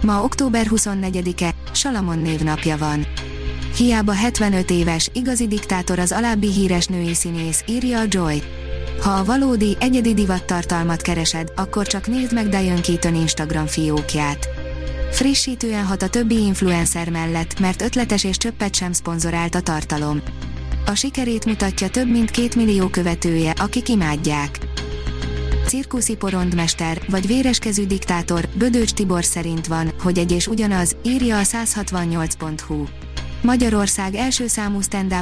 Ma október 24-e, Salamon névnapja van. Hiába 75 éves, igazi diktátor az alábbi híres női színész, írja a Joy. Ha a valódi, egyedi divattartalmat keresed, akkor csak nézd meg Diane Keaton Instagram fiókját. Frissítően hat a többi influencer mellett, mert ötletes és csöppet sem szponzorált a tartalom. A sikerét mutatja több mint két millió követője, akik imádják cirkuszi porondmester, vagy véreskezű diktátor, Bödöcs Tibor szerint van, hogy egy és ugyanaz, írja a 168.hu. Magyarország első számú stand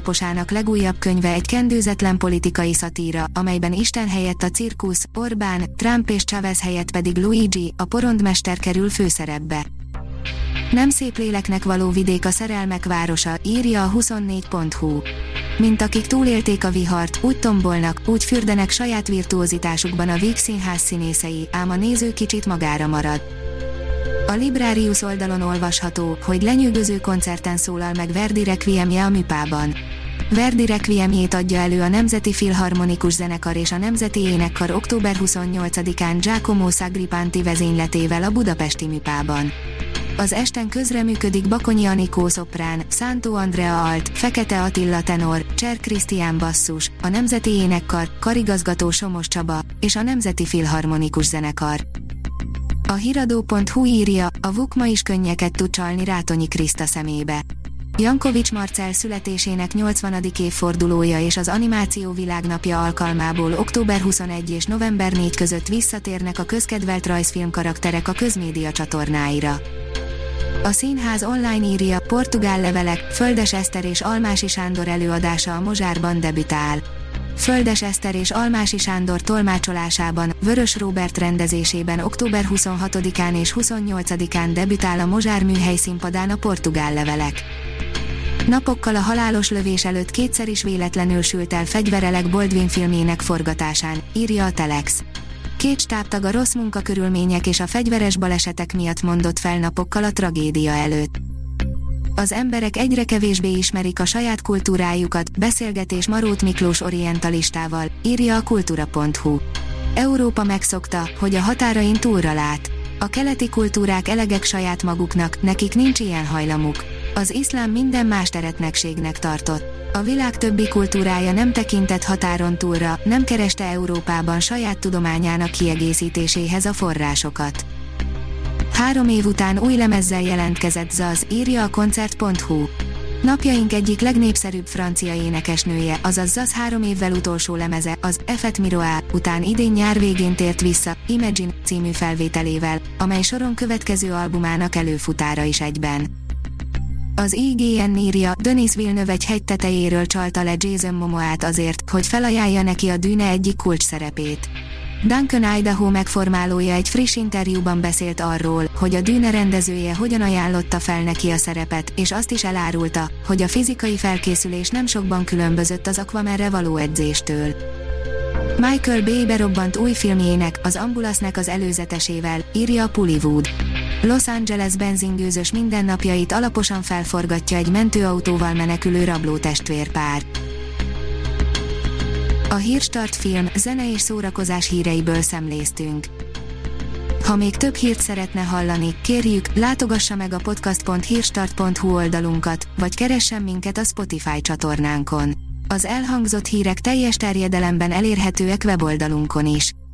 legújabb könyve egy kendőzetlen politikai szatíra, amelyben Isten helyett a cirkusz, Orbán, Trump és Chavez helyett pedig Luigi, a porondmester kerül főszerepbe. Nem szép léleknek való vidék a szerelmek városa, írja a 24.hu. Mint akik túlélték a vihart, úgy tombolnak, úgy fürdenek saját virtuózitásukban a Víg Színház színészei, ám a néző kicsit magára marad. A Librarius oldalon olvasható, hogy lenyűgöző koncerten szólal meg Verdi Requiemje a Műpában. Verdi Requiemjét adja elő a Nemzeti Filharmonikus Zenekar és a Nemzeti Énekkar október 28-án Giacomo Sagripánti vezényletével a Budapesti Műpában. Az esten közreműködik Bakonyi Anikó szoprán, Szántó Andrea alt, Fekete Attila tenor, Cser Krisztián basszus, a Nemzeti Énekkar, karigazgató Somos Csaba, és a Nemzeti Filharmonikus Zenekar. A hiradó.hu írja, a VUK ma is könnyeket tud csalni Rátonyi Kriszta szemébe. Jankovics Marcel születésének 80. évfordulója és az Animáció Világnapja alkalmából október 21 és november 4 között visszatérnek a közkedvelt rajzfilm karakterek a közmédia csatornáira. A színház online írja, portugál levelek, Földes Eszter és Almási Sándor előadása a Mozsárban debütál. Földes Eszter és Almási Sándor tolmácsolásában, Vörös Róbert rendezésében október 26-án és 28-án debütál a Mozsár műhely színpadán a portugál levelek. Napokkal a halálos lövés előtt kétszer is véletlenül sült el fegyverelek Boldvin filmjének forgatásán, írja a Telex. Két stábtag a rossz munkakörülmények és a fegyveres balesetek miatt mondott fel napokkal a tragédia előtt. Az emberek egyre kevésbé ismerik a saját kultúrájukat, beszélgetés Marót Miklós orientalistával, írja a kultúra.hu. Európa megszokta, hogy a határain túlra lát. A keleti kultúrák elegek saját maguknak, nekik nincs ilyen hajlamuk. Az iszlám minden más teretnekségnek tartott a világ többi kultúrája nem tekintett határon túlra, nem kereste Európában saját tudományának kiegészítéséhez a forrásokat. Három év után új lemezzel jelentkezett Zaz, írja a koncert.hu. Napjaink egyik legnépszerűbb francia énekesnője, azaz Zaz három évvel utolsó lemeze, az Effet Miroá, után idén nyár végén tért vissza, Imagine című felvételével, amely soron következő albumának előfutára is egyben. Az IGN írja, Denis Villeneuve egy hegy tetejéről csalta le Jason Momoát azért, hogy felajánlja neki a dűne egyik kulcs szerepét. Duncan Idaho megformálója egy friss interjúban beszélt arról, hogy a dűne rendezője hogyan ajánlotta fel neki a szerepet, és azt is elárulta, hogy a fizikai felkészülés nem sokban különbözött az Aquamanre való edzéstől. Michael Bay berobbant új filmjének, az Ambulasznek az előzetesével, írja a Pullywood. Los Angeles benzingőzös mindennapjait alaposan felforgatja egy mentőautóval menekülő rabló testvérpár. A Hírstart film, zene és szórakozás híreiből szemléztünk. Ha még több hírt szeretne hallani, kérjük, látogassa meg a podcast.hírstart.hu oldalunkat, vagy keressen minket a Spotify csatornánkon. Az elhangzott hírek teljes terjedelemben elérhetőek weboldalunkon is.